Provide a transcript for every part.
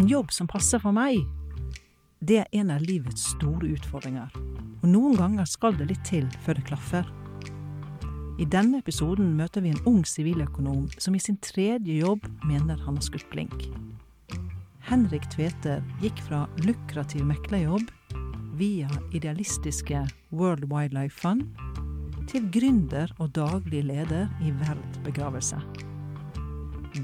En jobb som passer for meg, det er en av livets store utfordringer. Og noen ganger skal det litt til før det klaffer. I denne episoden møter vi en ung siviløkonom som i sin tredje jobb mener han har skutt blink. Henrik Tveter gikk fra lukrativ meklerjobb via idealistiske World Wildlife Fund til gründer og daglig leder i Verd begravelse.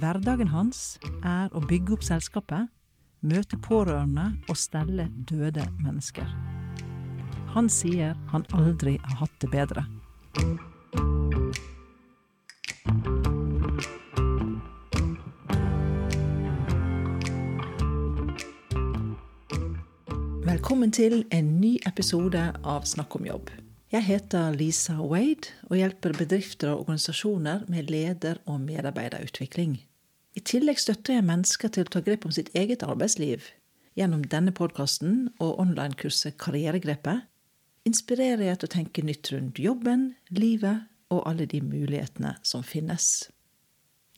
Hverdagen hans er å bygge opp selskapet, møte pårørende og stelle døde mennesker. Han sier han aldri har hatt det bedre. Velkommen til en ny episode av Snakk om jobb. Jeg heter Lisa Wade og hjelper bedrifter og organisasjoner med leder- og medarbeiderutvikling. I tillegg støtter jeg mennesker til å ta grep om sitt eget arbeidsliv. Gjennom denne podkasten og online-kurset Karrieregrepet inspirerer jeg til å tenke nytt rundt jobben, livet og alle de mulighetene som finnes.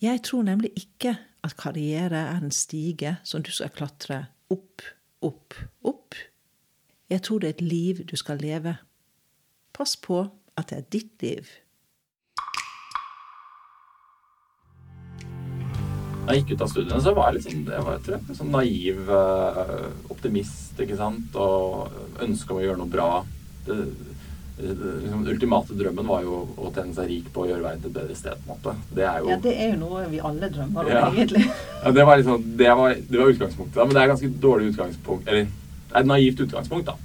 Jeg tror nemlig ikke at karriere er en stige som du skal klatre opp, opp, opp. Jeg tror det er et liv du skal leve. Pass på at det er ditt liv. Da jeg gikk ut av studiene, så var jeg litt sånn, jeg var, jeg, sånn naiv eh, optimist, ikke sant, og ønska å gjøre noe bra. Det, det, liksom, ultimate drømmen var jo å tjene seg rik på å gjøre verden til et bedre sted. på en måte. Det er jo, Ja, det er jo noe vi alle drømmer om, Ja. egentlig. ja, det, var liksom, det, var, det var utgangspunktet, da, men det er ganske dårlig utgangspunkt. Eller det er et naivt utgangspunkt, da.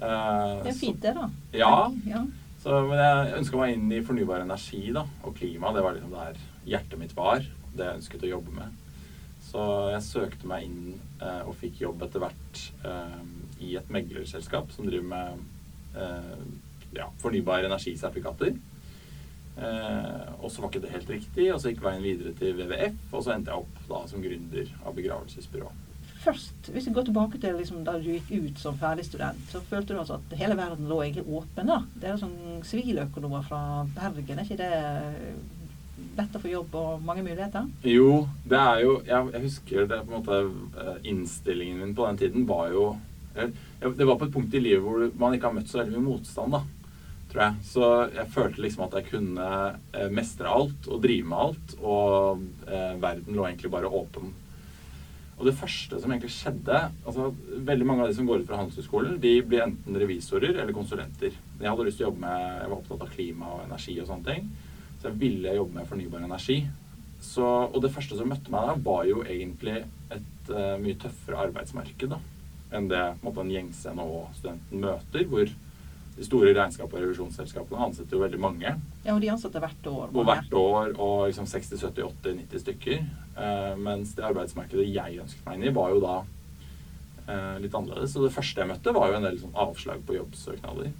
Uh, Det er fint, det, da. Ja, ja. så, men jeg ønska meg inn i fornybar energi da, og klima. Det var liksom der hjertet mitt var. Det jeg ønsket å jobbe med. Så jeg søkte meg inn eh, og fikk jobb etter hvert eh, i et meglerselskap som driver med eh, ja, fornybare energisertifikater. Eh, og så var ikke det helt riktig, og så gikk veien videre til WWF, og så endte jeg opp da som gründer av begravelsesbyrå. Først, hvis vi går tilbake til liksom, da du gikk ut som ferdig student, så følte du altså at hele verden lå egentlig åpen, da? Det er jo sånn siviløkonomer fra Bergen, er ikke det lett å få jobb og mange muligheter? Jo, det er jo Jeg, jeg husker det på en måte eh, Innstillingen min på den tiden var jo jeg, Det var på et punkt i livet hvor man ikke har møtt så veldig mye motstand, da. Tror jeg. Så jeg følte liksom at jeg kunne eh, mestre alt og drive med alt. Og eh, verden lå egentlig bare åpen. Og det første som egentlig skjedde altså Veldig mange av de som går ut fra Handelshøyskolen, de blir enten revisorer eller konsulenter. Jeg hadde lyst til å jobbe med Jeg var opptatt av klima og energi og sånne ting. Så jeg ville jobbe med fornybar energi. Så, og det første som møtte meg der, var jo egentlig et uh, mye tøffere arbeidsmarked da, enn det på en, måte, en gjengse NHO-studenten møter, hvor de store regnskaps- og revisjonsselskapene ansetter jo veldig mange. Ja, og de ansetter hvert år. Og hvert år og liksom 60, 70, 80, 90 stykker. Uh, mens det arbeidsmarkedet jeg ønsket meg inn i, var jo da uh, litt annerledes. Så det første jeg møtte, var jo en del sånn avslag på jobbsøknader.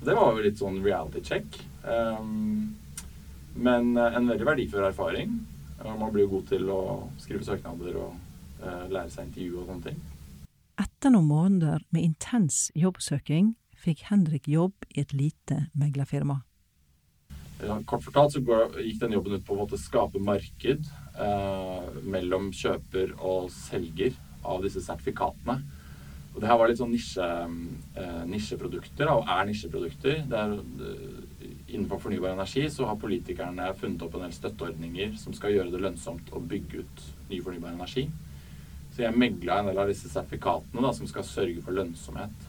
Så det var jo litt sånn reality check. Um, men eh, en veldig verdifull erfaring. Man blir god til å skrive søknader og eh, lære seg intervju og sånne ting. Etter noen måneder med intens jobbsøking fikk Henrik jobb i et lite meglerfirma. Kort fortalt så gikk den jobben ut på å skape marked eh, mellom kjøper og selger av disse sertifikatene. Og det her var litt sånn nisje, eh, nisjeprodukter, og er nisjeprodukter. Det er, eh, innenfor fornybar energi så har politikerne funnet opp en del støtteordninger som skal gjøre det lønnsomt å bygge ut ny fornybar energi. Så jeg megla en del av disse sertifikatene da, som skal sørge for lønnsomhet.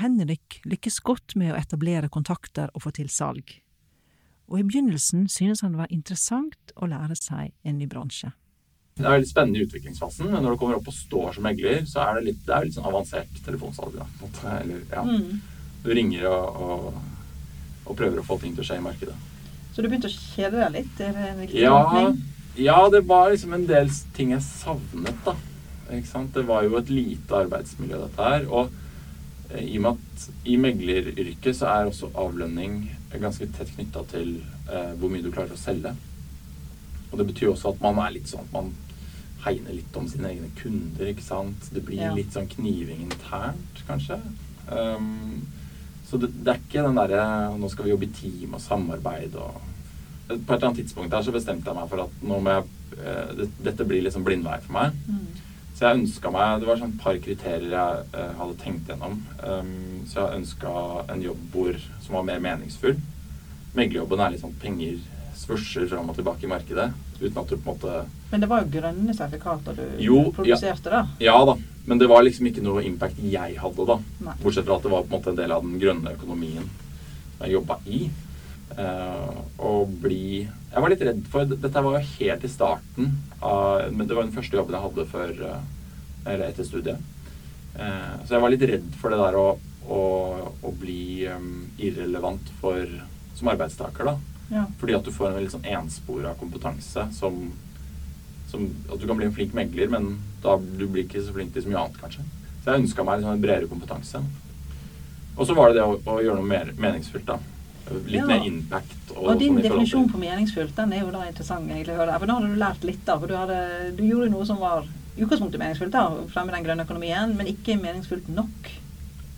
Henrik lykkes godt med å etablere kontakter og få til salg. Og i begynnelsen synes han det var interessant å lære seg en ny bransje. Det er veldig spennende i utviklingsfasen, men når du kommer opp og står som megler, så er det litt, det er litt sånn avansert telefonsalg. Da, på en måte. Eller, ja. Du ringer og, og, og prøver å få ting til å skje i markedet. Så du begynte å kjede deg litt? En Ja, ja, det var liksom en del ting jeg savnet, da. Det var jo et lite arbeidsmiljø, dette her. Og eh, i og med at i megleryrket så er også avlønning ganske tett knytta til eh, hvor mye du klarer å selge. Og det betyr også at man er litt sånn at man hegner litt om sine egne kunder, ikke sant. Det blir Ja. litt sånn kniving internt, kanskje. Um, så det, det er ikke den derre Nå skal vi jobbe i team og samarbeid og På et eller annet tidspunkt der så bestemte jeg meg for at nå må jeg eh, det, Dette blir liksom blindvei for meg. Mm. Så jeg ønska meg Det var sånn et par kriterier jeg eh, hadde tenkt gjennom. Um, så jeg ønska en jobb hvor, som var mer meningsfull. Meglerjobben er litt sånn penger svosjer fram og tilbake i markedet. Uten at du på en måte Men det var jo grønne sertifikater du Jo, produserte, da? Ja da. Men det var liksom ikke noe impact jeg hadde, da. Nei. Bortsett fra at det var på en måte en del av den grønne økonomien jeg jobba i. Uh, og bli Jeg var litt redd for Dette var jo helt i starten av Men det var den første jobben jeg hadde før uh, Eller etter studiet. Uh, så jeg var litt redd for det der å, å, å bli um, irrelevant for, som arbeidstaker, da. Ja. Fordi at du får en litt sånn enspora kompetanse som, som At du kan bli en flink megler, men da du blir ikke så flink til så mye annet, kanskje. Så jeg ønska meg liksom en bredere kompetanse. Og så var det det å, å gjøre noe mer meningsfylt, da. Litt Ja. mer impact. Og, Og din sånn definisjon på meningsfullt den er jo da interessant egentlig å høre. For da hadde du lært litt, da. For du, hadde, du gjorde noe som var utgangspunktet meningsfullt, da, fremme den grønne økonomien, men ikke meningsfullt nok.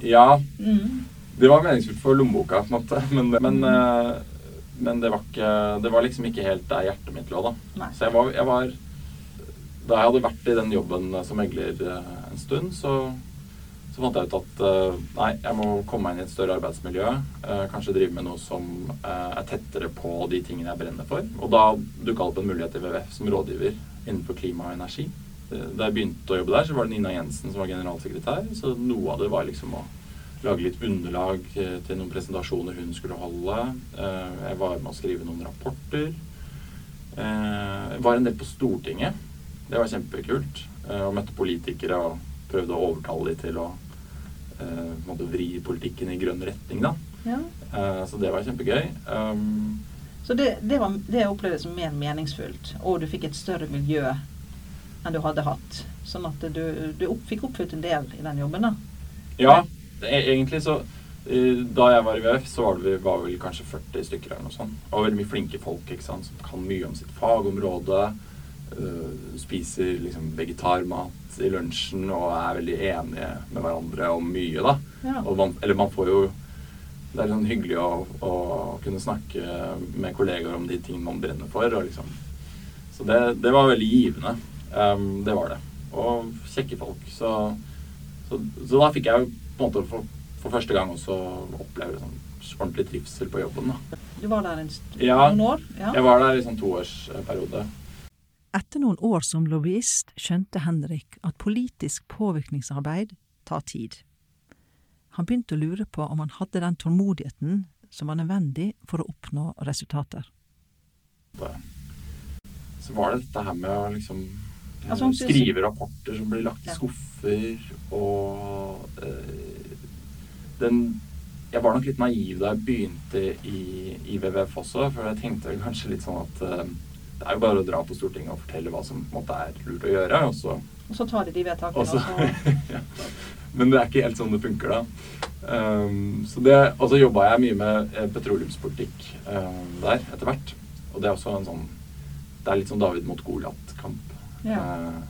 Ja, Mm. det var meningsfullt for lommeboka, på en måte. Men, men, eh, men det, var ikke, det var liksom ikke helt der hjertet mitt lå, da. Nei. Så jeg var, jeg var Da jeg hadde vært i den jobben som megler eh, en stund, så, så fant jeg ut at eh, nei, jeg må komme meg inn i et større arbeidsmiljø. eh, kanskje drive med noe som eh, er tettere på de tingene jeg brenner for. Og da dukka opp en mulighet i WWF som rådgiver innenfor klima og energi. Eh, Da jeg begynte å jobbe der, så var det Nina Jensen som var generalsekretær. Så noe av det var liksom å lage litt underlag eh, til noen presentasjoner hun skulle holde. Eh, Jeg var med å skrive noen rapporter. Eh, Jeg var en del på Stortinget. Det var kjempekult. Eh, Og møtte politikere og prøvde å overtale dem til å eh, på vri politikken i grønn retning, da. Ja. Eh, Så det var kjempegøy. Um, Så det, det var det jeg opplevde som mer meningsfullt. Og du fikk et større miljø enn du hadde hatt. Sånn at du, du opp, fikk oppfylt en del i den jobben, da. Ja, e- egentlig så eh, Da jeg var i VF, så var det, var vel kanskje 40 stykker eller noe sånt. Og veldig mye flinke folk ikke sant, som kan mye om sitt fagområde. Øh, spiser liksom vegetarmat i lunsjen og er veldig enige med hverandre om mye, da. Ja. Man, eller man får jo Det er sånn hyggelig å, å kunne snakke med kollegaer om de tingene man brenner for. Og liksom. Så det, det var veldig givende. Um, det var det. Og kjekke folk. Så, så, så da fikk jeg på en måte for, for første gang også oppleve sånn ordentlig trivsel på jobben. Da. Du var der en st Ja. noen år? Ja. Jeg var der i sånn toårsperiode. Etter noen år som lobbyist skjønte Henrik at politisk påvirkningsarbeid tar tid. Han begynte å lure på om han hadde den tålmodigheten som var nødvendig for å oppnå resultater. Så var det dette her med å liksom eh, Altså, skrive rapporter som blir lagt i skuffer, og øh, den Jeg var nok litt naiv da jeg begynte i, i WWF også, for jeg tenkte kanskje litt sånn at eh, det er jo bare å dra på Stortinget og fortelle hva som måte er lurt å gjøre, og så Og så tar de de vedtakene, og så- ja. Men det er ikke helt sånn det funker, da. Um, så det, og så jobba jeg mye med eh, petroleumspolitikk um, der etter hvert. Og det er også en sånn Det er litt sånn David mot Goliat-kamp. Ja. Uh,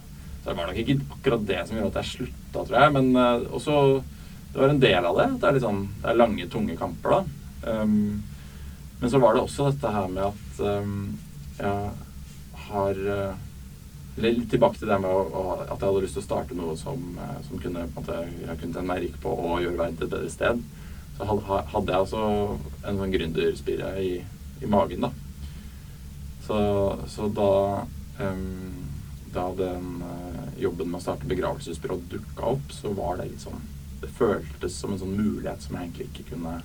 så det var nok ikke akkurat det som gjorde at jeg slutta, tror jeg. Men uh, også Det var en del av det. Det er litt sånn Det er lange, tunge kamper, da. Um, men så var det også dette her med at um, jeg har eller Litt tilbake til det med å, å, at jeg hadde lyst til å starte noe som, eh, som kunne, måte, jeg kunne tjene meg rik på og gjøre verden til et bedre sted. Så hadde jeg altså en sånn gründerspire i, i magen, da. Så, så da um, Da den eh, jobben med å starte begravelsesbyrå dukka opp, så var det litt sånn Det føltes som en sånn mulighet som jeg egentlig ikke kunne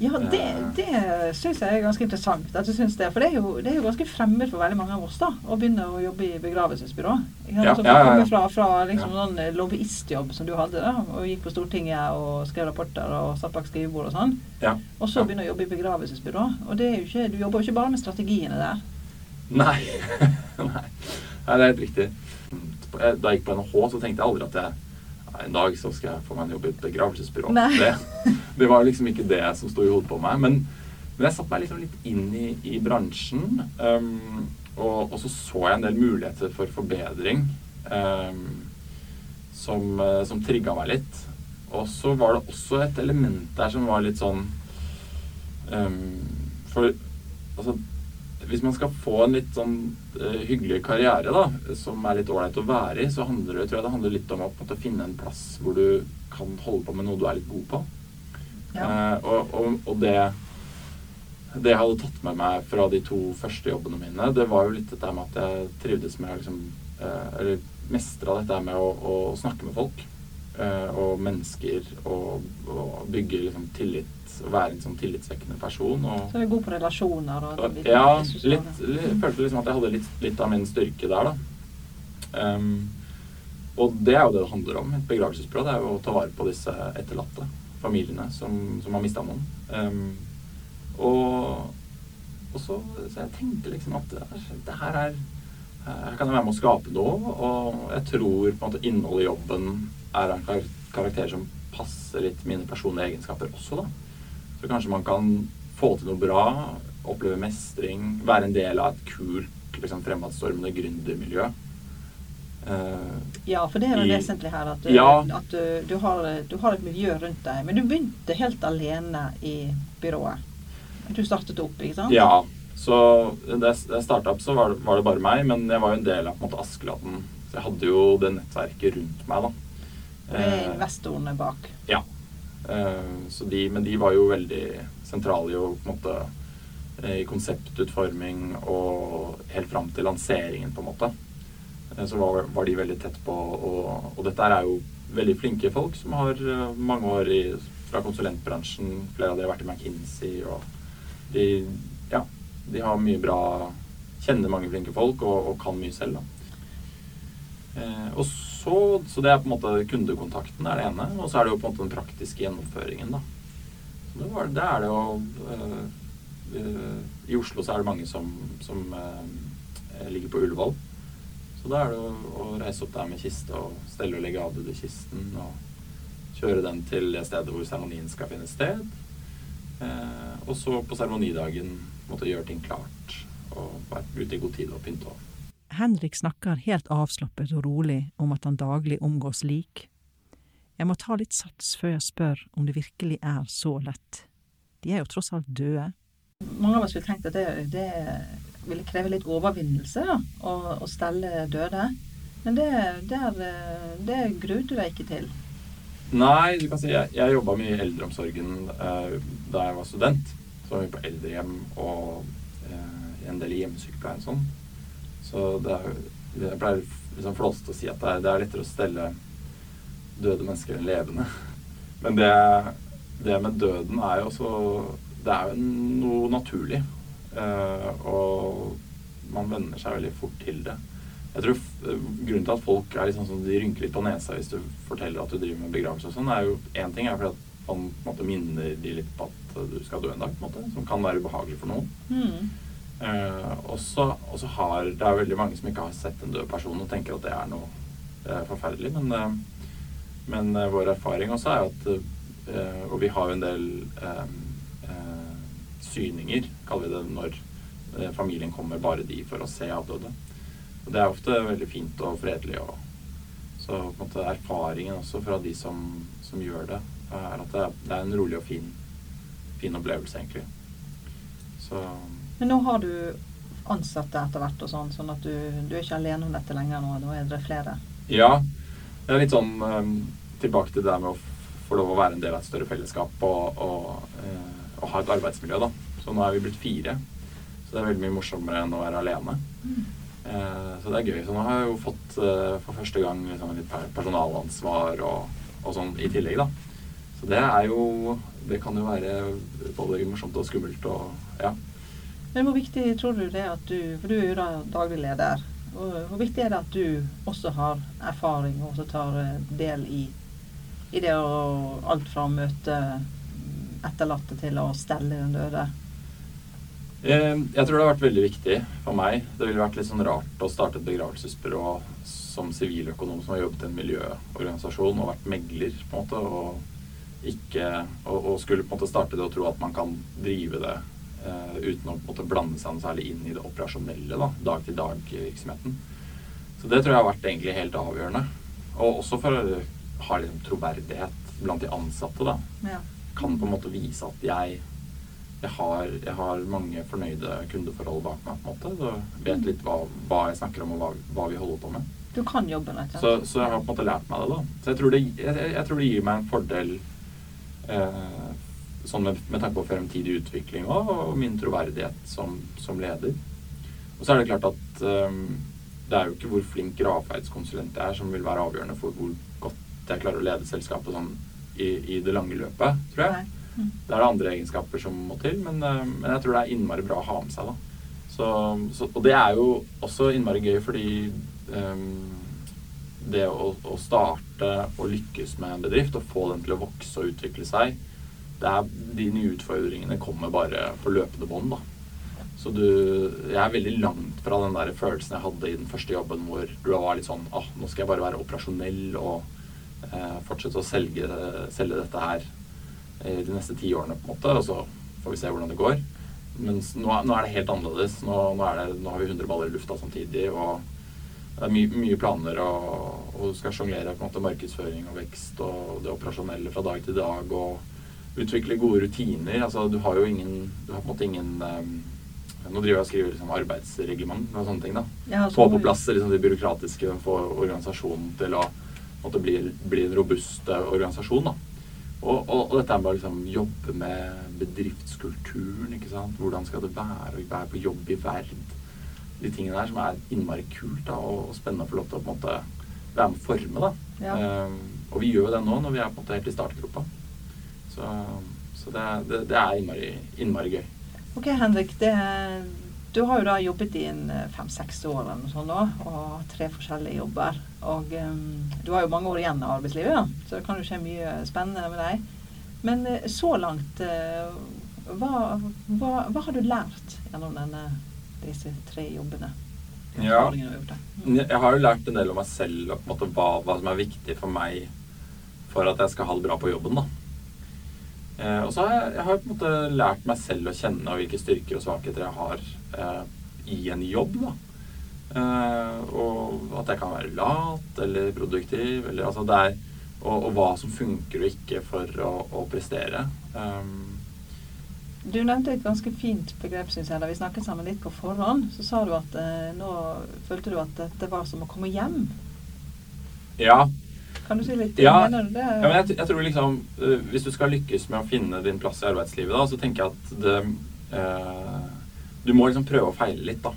Ja, det, Eh. det syns jeg er ganske interessant. At du synes det, For det er, jo, det er jo ganske fremmed for veldig mange av oss da, å begynne å jobbe i begravelsesbyrå. Ja, Så ja, ja, ja. Fra, fra liksom Ja. sånn lobbyistjobb som du hadde, da, og gikk på Stortinget og skrev rapporter og satt bak skrivebord og sånn. Ja. Og så begynne å jobbe i begravelsesbyrå. Og det er jo ikke, du jobber jo ikke bare med strategiene der. Nei. Nei. Nei, det er helt riktig. Da jeg gikk på NHH, så tenkte jeg aldri at jeg en dag så skal jeg få meg en jobb i et begravelsesbyrå. Nei. Det, det var liksom ikke det som sto i hodet på meg. Men, men jeg satte meg liksom litt inn i, i bransjen. Um, og, og så så jeg en del muligheter for forbedring um, som, eh, som trigga meg litt. Og så var det også et element der som var litt sånn um, For altså hvis man skal få en litt sånn uh, hyggelig karriere, da, som er litt ålreit å være i, så handler det, tror jeg det handler litt om å finne en plass hvor du kan holde på med noe du er litt god på. Ja. Uh, og, og, og det det jeg hadde tatt med meg fra de to første jobbene mine, det var jo litt dette med at jeg trivdes med liksom, uh, Eller mestra dette med å, å, snakke med folk. og mennesker. Og, og bygge liksom, tillit å være en sånn tillitsvekkende person. Og, så du er god på relasjoner? Og, ja, litt, litt, følte liksom at jeg hadde litt, litt av min styrke der, da. Um, og det er jo det det handler om. Et begravelsesbyrå det er jo å ta vare på disse etterlatte familiene som, som har mista noen. Um, og, og så, så, jeg tenkte liksom at det, her er her kan jeg være med å skape noe, og jeg tror på en måte innholdet i jobben er en karakter som passer litt mine personlige egenskaper også, da. Så kanskje man kan få til noe bra, oppleve mestring, være en del av et kult, liksom, fremadstormende gründermiljø. Uh, ja, for det er jo vesentlig her at, du, ja. at du, du, har, du, har, et miljø rundt deg. Men du begynte helt alene i byrået. Du startet opp, ikke sant? Ja. Så da jeg starta opp, så var det, var det, bare meg. Men jeg var jo en del av på en måte, Askeladden. Så jeg hadde jo det nettverket rundt meg, da. Uh, investorene bak? Ja. Eh, de, men de var jo veldig sentrale i, måte, eh, i konseptutforming og helt fram til lanseringen, på en måte. Eh, så var, var de veldig tett på. Og, og, dette er jo veldig flinke folk som har mange år i, fra konsulentbransjen. Flere av de har vært i McKinsey. og de, ja, de har mye bra Kjenner mange flinke folk og, og kan mye selv. da. Eh, og så, så, det er på en måte kundekontakten er det ene. Og så er det jo på en måte den praktiske gjennomføringen, da. Så det, var, det er det jo øh, I Oslo så er det mange som, som øh, ligger på Ullevål. Så da er det å, å, reise opp der med kiste og stelle og legge avdøde i kisten. Og kjøre den til det stedet hvor seremonien skal finne sted. Eh, og så på seremonidagen måtte gjøre ting klart. Og være ute i god tid og pynte opp. Henrik snakker helt avslappet og rolig om at han daglig omgås lik. Jeg må ta litt sats før jeg spør om det virkelig er så lett. De er jo tross alt døde. Mange av oss ville tenkt at det, det ville kreve litt overvinnelse da, å, stelle døde. Men det, der, det grudde deg ikke til? Nei, du kan si jeg, jeg jobba mye i eldreomsorgen eh, da jeg var student. Så var vi på eldrehjem og eh, en del i hjemmesykepleie og sånn. Så det er, jeg pleier liksom flåsete å si at det er, det er, lettere å stelle døde mennesker enn levende. Men det, det, med døden er jo også Det er jo noe naturlig. Uh, og man venner seg veldig fort til det. Jeg tror Grunnen til at folk er liksom sånn, de rynker litt på nesa hvis du forteller at du driver med begravelse og sånn, er jo én ting er fordi at man på en måte, minner de litt på at du skal dø en dag, på en måte, som kan være ubehagelig for noen. Mm. Uh, og så har Det er veldig mange som ikke har sett en død person og tenker at det er noe uh, forferdelig. Men, uh, men vår erfaring også er at Og vi har jo en del syninger, kaller vi det, når familien kommer bare de for å se avdøde. Og det er ofte veldig fint og fredelig. Og, så på en måte erfaringen også fra de som, som gjør det, er at det er, det er en rolig og fin, fin opplevelse, egentlig. Så men nå har du ansatte etter hvert og sånn, sånn at du, du, er ikke alene om dette lenger nå. Nå er det flere. Ja. Det er litt sånn um, tilbake til det der med å få lov å være en del av et større fellesskap og, og, uh, og ha et arbeidsmiljø, da. Så nå er vi blitt fire. Så det er veldig mye morsommere enn å være alene. Uh, så det er gøy. Så nå har jeg jo fått uh, for første gang liksom, litt personalansvar og, og, sånn i tillegg, da. Så det er jo Det kan jo være både morsomt og skummelt og ja. Men hvor viktig tror du det er at du For du er jo da daglig leder. Hvor viktig er det at du også har erfaring og også tar eh, del i, i det å Alt fra å møte etterlatte til å stelle den døde? Eh, jeg tror det har vært veldig viktig for meg. Det ville vært litt sånn rart å starte et begravelsesbyrå som siviløkonom som har jobbet i en miljøorganisasjon og vært megler, på en måte, og, ikke, og, og skulle på en måte starte det og tro at man kan drive det Uh, uten å måtte blande seg noe særlig inn i det operasjonelle, da, dag-til-dag-virksomheten. Så det tror jeg har vært egentlig helt avgjørende. Og også for å ha liksom troverdighet blant de ansatte. da. Ja. Kan på en måte vise at jeg jeg har, jeg har mange fornøyde kundeforhold bak meg. på en måte, Så vet litt hva, hva jeg snakker om, og hva, hva vi holder på med. Du kan jobben, rett og Så, slett. så jeg har på en måte lært meg det. da. Så jeg tror det, jeg, jeg tror det gir meg en fordel eh, sånn med, med tanke på fremtidig utvikling og, og min troverdighet som, som leder. Og så er det klart at eh, det er jo ikke hvor flink gravferdskonsulent jeg er som vil være avgjørende for hvor godt jeg klarer å lede selskapet sånn i, i det lange løpet, tror jeg. Nei. Det er det andre egenskaper som må til, men, eh, men jeg tror det er innmari bra å ha med seg. da. Så, så, og det er jo også innmari gøy fordi um, det å, å starte og lykkes med en bedrift og få den til å vokse og utvikle seg, er, de nye utfordringene kommer bare på løpende bånd. da. Så du Jeg er veldig langt fra den der følelsen jeg hadde i den første jobben hvor du var litt sånn ah, nå skal jeg bare være operasjonell og eh, fortsette å selge, selge dette her de neste ti årene, på en måte, og så får vi se hvordan det går. Mens nå, nå er det helt annerledes. Nå, nå, det, nå har vi 100 baller i lufta samtidig, og det er my, mye planer, og, og du skal sjonglere markedsføring og vekst og det operasjonelle fra dag til dag, og utvikle gode rutiner. Altså, du har jo ingen Du har på en måte ingen um, Nå driver jeg og skriver liksom, arbeidsreglement og sånne ting. da Ja, få på plass liksom, det byråkratiske, få organisasjonen til å måtte bli, bli en robust eh, organisasjon. Da. Og, og, og dette er bare liksom jobbe med bedriftskulturen. ikke sant? Hvordan skal det være å være på jobb i Verd? De tingene der som er innmari kult da, og, spennende å få lov til å på en måte være med å forme. da. Ja. Um, og vi gjør jo det nå når vi er på en måte helt i startgropa. Så, så det, er- det, det er innmari, innmari gøy. Ok, Henrik. Det, du har jo da jobbet i en eh, fem-seks år eller noe sånt nå, og tre forskjellige jobber. Og um, du har jo mange år igjen av arbeidslivet, da, så det kan jo skje mye spennende med deg. Men eh, så langt, uh, hva, hva, hva har du lært gjennom denne, disse tre jobbene? Ja. Mm. Jeg har jo lært en del om meg selv og på en måte hva, hva som er viktig for meg for at jeg skal ha det bra på jobben. da. Eh, og så har jeg, jeg har på en måte lært meg selv å kjenne og hvilke styrker og svakheter jeg har eh, i en jobb. da. Eh, og at jeg kan være lat eller produktiv. Eller, altså det er, og, og hva som funker og ikke for å, å prestere. Um, Du nevnte et ganske fint begrep, syns jeg, da vi snakket sammen litt på forhånd. Så sa du at eh, nå følte du at dette var som å komme hjem. ja, Kan du si litt? Ja. Mener du det? Ja, men jeg, jeg tror liksom eh, Hvis du skal lykkes med å finne din plass i arbeidslivet, da, så tenker jeg at det eh, Du må liksom prøve å feile litt, da.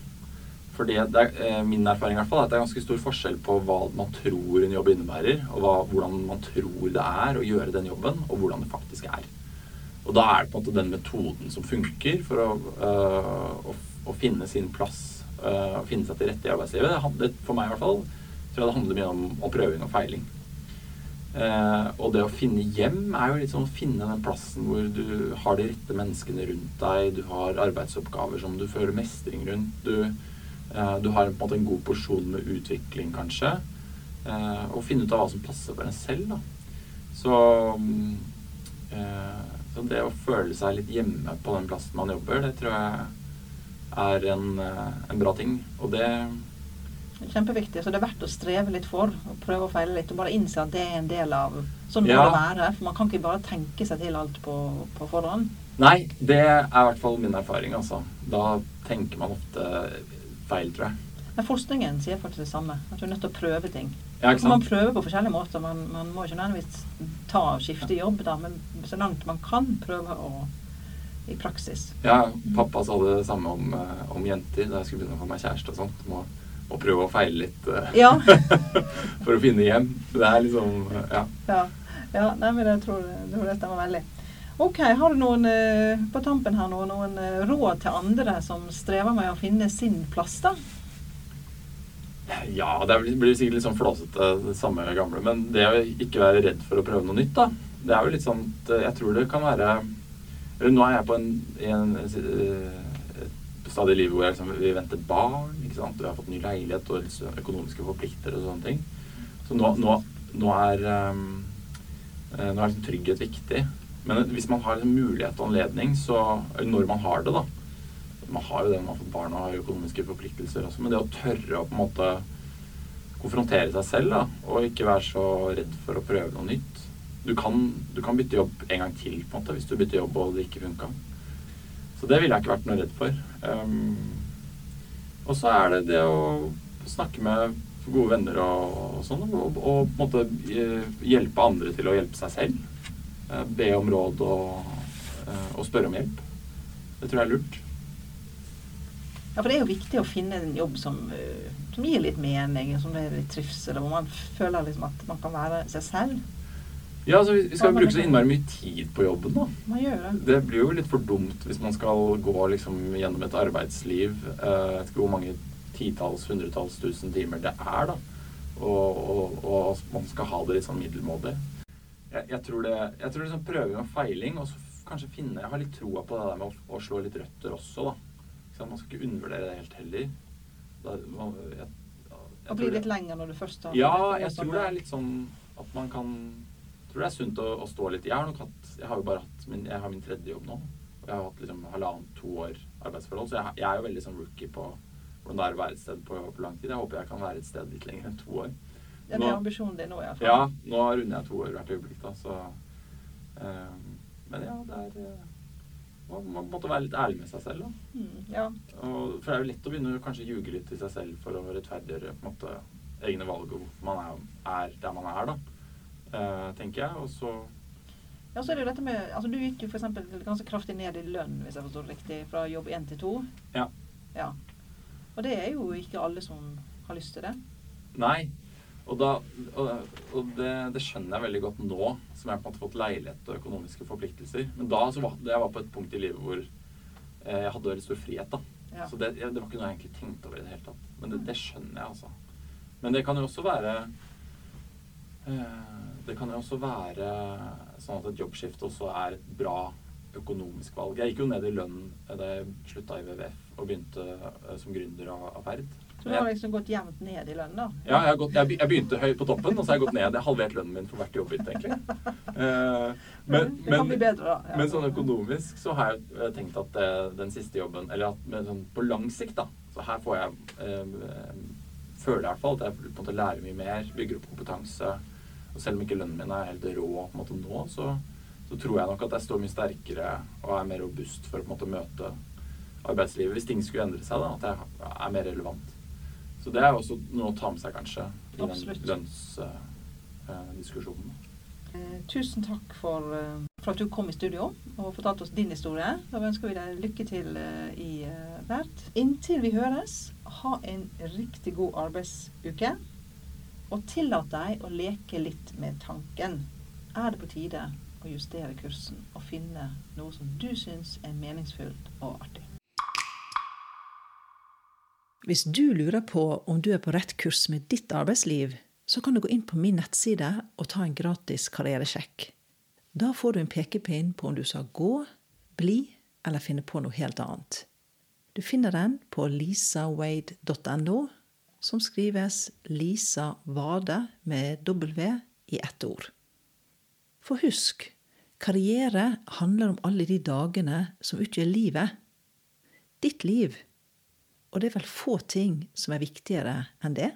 For det er, eh, min erfaring i hvert fall er at det er ganske stor forskjell på hva man tror en jobb innebærer, og hva, hvordan man tror det er å gjøre den jobben, og hvordan det faktisk er. Og da er det på en måte den metoden som funker for å, øh, å, å finne sin plass, øh, å finne seg til rette i arbeidslivet. Det for meg i hvert fall, tror jeg det handler mye om, om prøving og feiling. Eh, og det å finne hjem er jo litt sånn å finne den plassen hvor du har de rette menneskene rundt deg, du har arbeidsoppgaver som du føler mestring rundt, du, eh, du har på en måte en god porsjon med utvikling, kanskje. Eh, og finne ut av hva som passer for en selv, da. Så, mm, eh, så det å føle seg litt hjemme på den plassen man jobber, det tror jeg er en, eh, en bra ting. Og det Kjempeviktig. Så det er verdt å streve litt for, og prøve og feile litt, og bare innse at det er en del av Sånn må Ja. det være. For man kan ikke bare tenke seg til alt på, på forhånd. Nei, det er i hvert fall min erfaring, altså. Da tenker man ofte feil, tror jeg. Men forskningen sier faktisk det samme. At du er nødt til å prøve ting. Ja, man prøver på forskjellige måter. Man, man må ikke nødvendigvis ta og skifte jobb, da, men så langt man kan, prøve å i praksis. Ja, pappa sa det samme om, eh, om jenter da jeg skulle begynne å få meg kjæreste og sånt. Må prøve å feile litt eh, Ja. for å finne hjem. Det er liksom Ja. Ja, ja nei, men jeg tror, tror det stemmer veldig. Ok, Har du noen eh, på tampen her noen, noen eh, råd til andre som strever med å finne sin plass, da? Ja, det blir sikkert litt sånn flåsete, det samme gamle. Men det å ikke være redd for å prøve noe nytt, da. Det er jo litt sånn at Jeg tror det kan være Eller nå er jeg på en, en i livet hvor jeg liksom, vi venter barn. ikke sant? Vi har fått ny leilighet og sånn økonomiske forpliktelser og sånne ting. Så nå, nå, nå er um, Nå er liksom trygghet viktig. Men hvis man har liksom mulighet og anledning, så når man har det, da. Man har jo det man har fått barn og har økonomiske forpliktelser også, men det å tørre å på en måte konfrontere seg selv, da, og ikke være så redd for å prøve noe nytt. Du kan, du kan bytte jobb en gang til på en måte, hvis du bytter jobb og det ikke funka. Så det ville jeg ikke vært noe redd for. Um, og så er det det å snakke med gode venner og, og sånn, og, og, på en måte eh, hjelpe andre til å hjelpe seg selv. Uh, be om råd og, uh, og spørre om hjelp. Det tror jeg er lurt. Ja, for det er jo viktig å finne en jobb som, som gir litt mening, som det er litt trivsel, hvor man føler liksom at man kan være seg selv. Ja, altså Vi skal bruke så innmari mye tid på jobben. da. Det. Blir jo litt for dumt hvis man skal gå liksom gjennom et arbeidsliv. Jeg vet ikke hvor mange titalls, hundretalls, tusen timer det er, da. Og, og, og, man skal ha det litt sånn middelmådig. Jeg, jeg, tror det jeg tror liksom prøving og feiling, og så kanskje finne Jeg har litt troa på det der med å, å, slå litt røtter også, da. Så man skal ikke undervurdere det helt heller. Da, man, jeg, jeg, og bli litt lenger når du først har Ja, jeg tror det er litt sånn at man kan tror det er sunt å, å, stå litt Jeg har nok hatt Jeg har jo bare hatt min, jeg har min tredje jobb nå. Og jeg har hatt liksom halvannet, to år arbeidsforhold. Så jeg, jeg, er jo veldig sånn rookie på hvordan det er å være et sted på, på, lang tid. Jeg håper jeg kan være et sted litt lenger enn to år. Ja, det er ambisjonen din nå, iallfall. Ja, nå runder jeg to år hvert øyeblikk, da, så um, Men ja, det er eh, man, man måtte være litt ærlig med seg selv. Da. Mm, ja. Og, for det er jo lett å begynne å kanskje ljuge litt til seg selv for å rettferdiggjøre på en måte egne valg og hvorfor man er, er der man er, da. Uh, tenker jeg. Og så Ja, så er det jo dette med Altså du gikk jo f.eks. ganske kraftig ned i lønn, hvis jeg forstår det riktig, fra jobb én til to. Ja. ja. Og det er jo ikke alle som har lyst til det. Nei. Og, da, og, og det, det, skjønner jeg veldig godt nå, som jeg på en måte fått leilighet og økonomiske forpliktelser. Men da så var det, jeg var på et punkt i livet hvor eh, jeg hadde veldig stor frihet. da. Ja. Så det, det, var ikke noe jeg egentlig tenkte over i det hele tatt. Men det, det skjønner jeg, altså. Men det kan jo også være eh, det kan jo også være sånn at et jobbskifte også er et bra økonomisk valg. Jeg gikk jo ned i lønn da jeg slutta i WWF og begynte eh, som gründer av, av Ferd. Så du har liksom gått jevnt ned i lønn, da? Ja, jeg, gått, jeg, begynte høyt på toppen, og så har jeg gått ned. Jeg har halvert lønnen min for hvert jobbbytte, egentlig. Uh, men, bli bedre. Ja. Men sånn økonomisk så har jeg tenkt at den siste jobben Eller at sånn, på lang sikt, da. Så her får jeg uh, Føler jeg i hvert fall at jeg på en måte lærer mye mer, bygger opp kompetanse. Og selv om ikke lønnen min er helt rå på en måte nå, så, så, tror jeg nok at jeg står mye sterkere og er mer robust for å på en måte møte arbeidslivet hvis ting skulle endre seg. da, At jeg er mer relevant. Så det er også noe å ta med seg, kanskje, i Absolutt. den lønnsdiskusjonen. Uh, uh, tusen takk for, uh, for, at du kom i studio og fortalte oss din historie. Da ønsker vi deg lykke til i hvert. Inntil vi høres, ha en riktig god arbeidsuke. Og tillat deg å leke litt med tanken. Er det på tide å justere kursen og finne noe som du syns er meningsfullt og artig? Hvis du lurer på om du er på rett kurs med ditt arbeidsliv, så kan du gå inn på min nettside og ta en gratis karrieresjekk. Da får du en pekepinn på om du skal gå, bli eller finne på noe helt annet. Du finner den på lisawade.no som skrives Lisa Vade med W i ett ord. For husk, karriere handler om alle de dagene som utgjør livet. Ditt liv. Og det er vel få ting som er viktigere enn det?